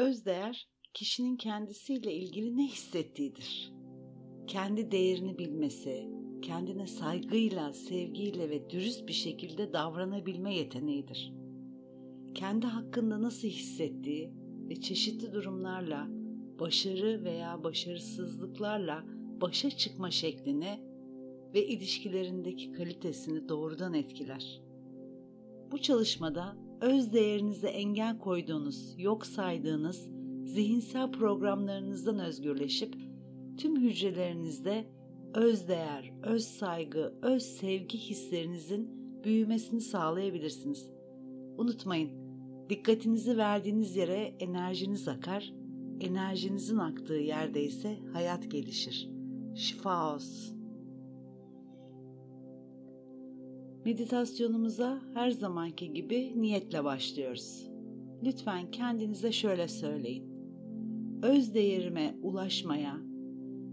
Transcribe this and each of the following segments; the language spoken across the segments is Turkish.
Özdeğer, kişinin kendisiyle ilgili ne hissettiğidir. Kendi değerini bilmesi, kendine saygıyla, sevgiyle ve dürüst bir şekilde davranabilme yeteneğidir. Kendi hakkında nasıl hissettiği ve çeşitli durumlarla, başarı veya başarısızlıklarla başa çıkma şeklini ve ilişkilerindeki kalitesini doğrudan etkiler. Bu çalışmada öz değerinize engel koyduğunuz, yok saydığınız zihinsel programlarınızdan özgürleşip tüm hücrelerinizde öz değer, öz saygı, öz sevgi hislerinizin büyümesini sağlayabilirsiniz. Unutmayın, dikkatinizi verdiğiniz yere enerjiniz akar, enerjinizin aktığı yerde ise hayat gelişir. Şifa olsun. Meditasyonumuza her zamanki gibi niyetle başlıyoruz. Lütfen kendinize şöyle söyleyin. Öz değerime ulaşmaya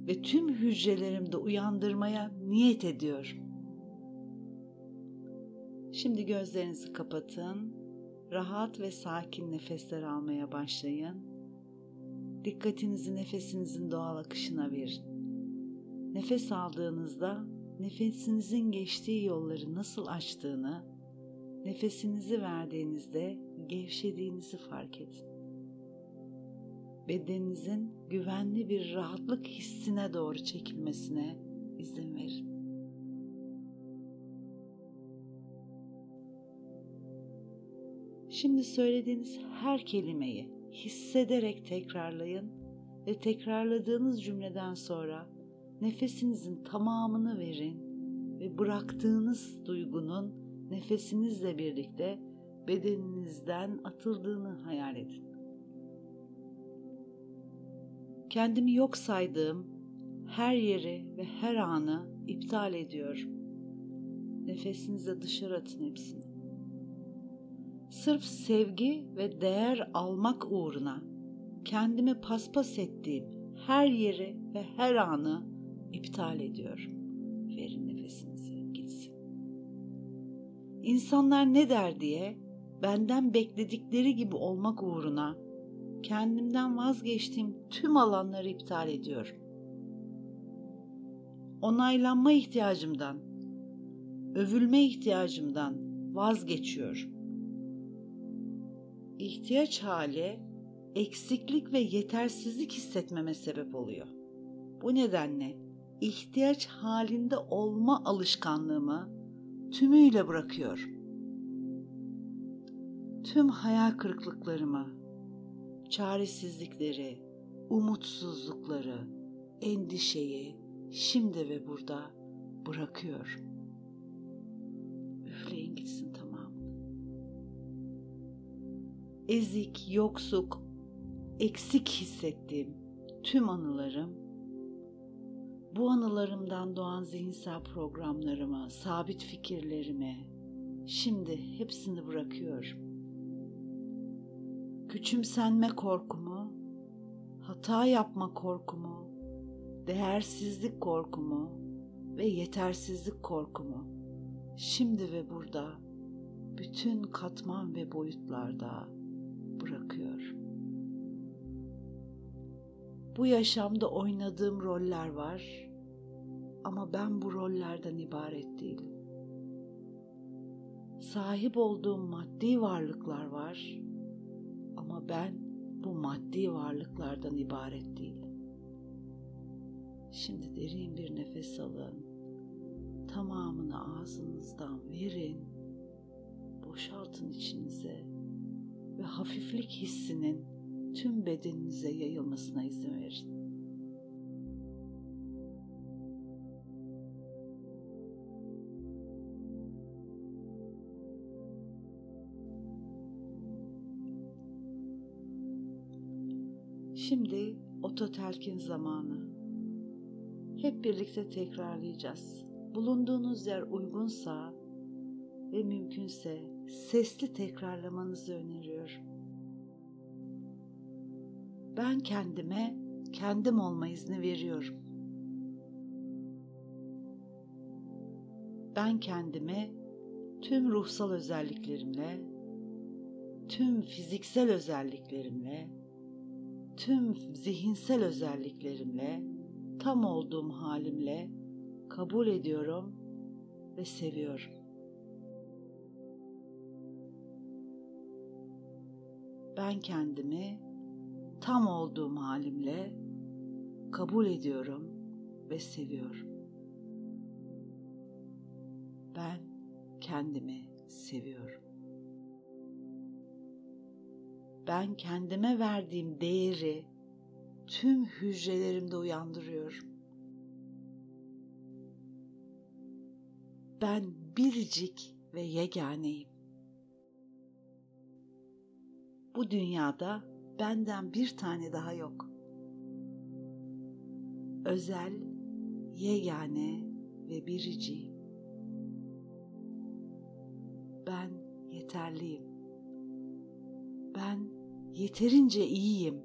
ve tüm hücrelerimde uyandırmaya niyet ediyorum. Şimdi gözlerinizi kapatın. Rahat ve sakin nefesler almaya başlayın. Dikkatinizi nefesinizin doğal akışına verin. Nefes aldığınızda nefesinizin geçtiği yolları nasıl açtığını, nefesinizi verdiğinizde gevşediğinizi fark edin. Bedeninizin güvenli bir rahatlık hissine doğru çekilmesine izin verin. Şimdi söylediğiniz her kelimeyi hissederek tekrarlayın ve tekrarladığınız cümleden sonra nefesinizin tamamını verin ve bıraktığınız duygunun nefesinizle birlikte bedeninizden atıldığını hayal edin. Kendimi yok saydığım her yeri ve her anı iptal ediyorum. Nefesinize dışarı atın hepsini. Sırf sevgi ve değer almak uğruna kendimi paspas ettiğim her yeri ve her anı iptal ediyorum. Verin nefesinizi gitsin. İnsanlar ne der diye benden bekledikleri gibi olmak uğruna kendimden vazgeçtiğim tüm alanları iptal ediyorum. Onaylanma ihtiyacımdan, övülme ihtiyacımdan vazgeçiyorum. İhtiyaç hali eksiklik ve yetersizlik hissetmeme sebep oluyor. Bu nedenle ihtiyaç halinde olma alışkanlığımı tümüyle bırakıyorum. Tüm hayal kırıklıklarımı, çaresizlikleri, umutsuzlukları, endişeyi şimdi ve burada bırakıyorum. Üfleyin gitsin tamamını. Ezik, yoksuk, eksik hissettiğim tüm anılarım bu anılarımdan doğan zihinsel programlarımı, sabit fikirlerimi şimdi hepsini bırakıyorum. Küçümsenme korkumu, hata yapma korkumu, değersizlik korkumu ve yetersizlik korkumu şimdi ve burada bütün katman ve boyutlarda bırakıyorum. Bu yaşamda oynadığım roller var ama ben bu rollerden ibaret değilim. Sahip olduğum maddi varlıklar var ama ben bu maddi varlıklardan ibaret değilim. Şimdi derin bir nefes alın. Tamamını ağzınızdan verin. Boşaltın içinize ve hafiflik hissinin tüm bedeninize yayılmasına izin verin. Şimdi ototelkin zamanı. Hep birlikte tekrarlayacağız. Bulunduğunuz yer uygunsa ve mümkünse sesli tekrarlamanızı öneriyorum. Ben kendime kendim olma izni veriyorum. Ben kendime tüm ruhsal özelliklerimle, tüm fiziksel özelliklerimle tüm zihinsel özelliklerimle, tam olduğum halimle kabul ediyorum ve seviyorum. Ben kendimi tam olduğum halimle kabul ediyorum ve seviyorum. Ben kendimi seviyorum. Ben kendime verdiğim değeri tüm hücrelerimde uyandırıyorum. Ben biricik ve yeganeyim. Bu dünyada benden bir tane daha yok. Özel, yegane ve biriciyim. Ben yeterliyim. Ben yeterince iyiyim.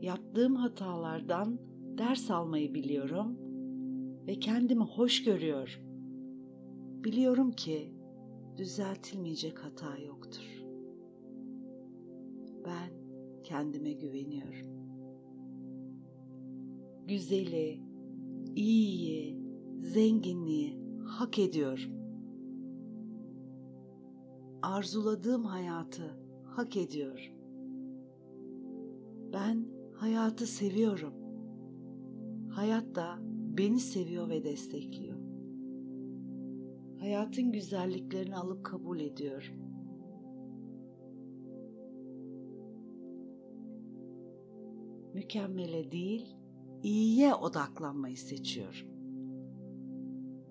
Yaptığım hatalardan ders almayı biliyorum ve kendimi hoş görüyorum. Biliyorum ki düzeltilmeyecek hata yoktur. Ben kendime güveniyorum. Güzeli, iyiyi, zenginliği hak ediyorum. Arzuladığım hayatı hak ediyorum. Ben hayatı seviyorum. Hayat da beni seviyor ve destekliyor. Hayatın güzelliklerini alıp kabul ediyorum. Mükemmele değil, iyiye odaklanmayı seçiyorum.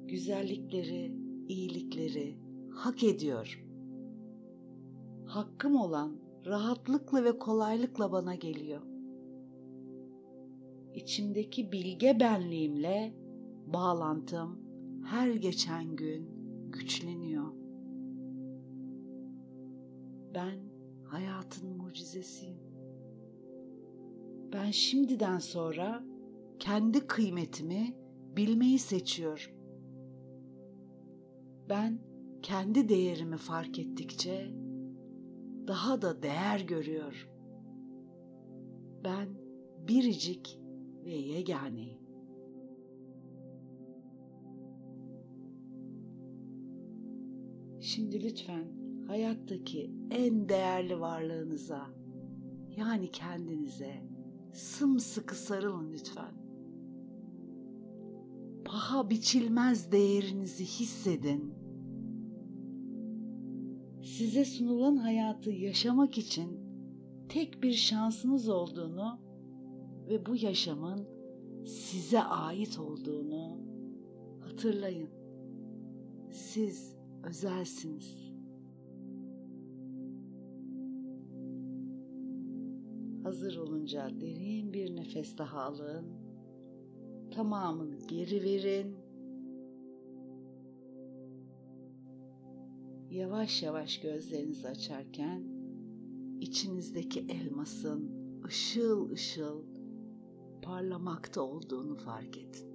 Güzellikleri, iyilikleri hak ediyorum. Hakkım olan rahatlıkla ve kolaylıkla bana geliyor. İçimdeki bilge benliğimle bağlantım her geçen gün güçleniyor. Ben hayatın mucizesiyim. Ben şimdiden sonra kendi kıymetimi bilmeyi seçiyorum. Ben kendi değerimi fark ettikçe daha da değer görüyorum. Ben biricik ve yeganeyim. Şimdi lütfen hayattaki en değerli varlığınıza yani kendinize sımsıkı sarılın lütfen. Paha biçilmez değerinizi hissedin. Size sunulan hayatı yaşamak için tek bir şansınız olduğunu ve bu yaşamın size ait olduğunu hatırlayın. Siz özelsiniz. Hazır olunca derin bir nefes daha alın. Tamamını geri verin. Yavaş yavaş gözlerinizi açarken içinizdeki elmasın ışıl ışıl parlamakta olduğunu fark edin.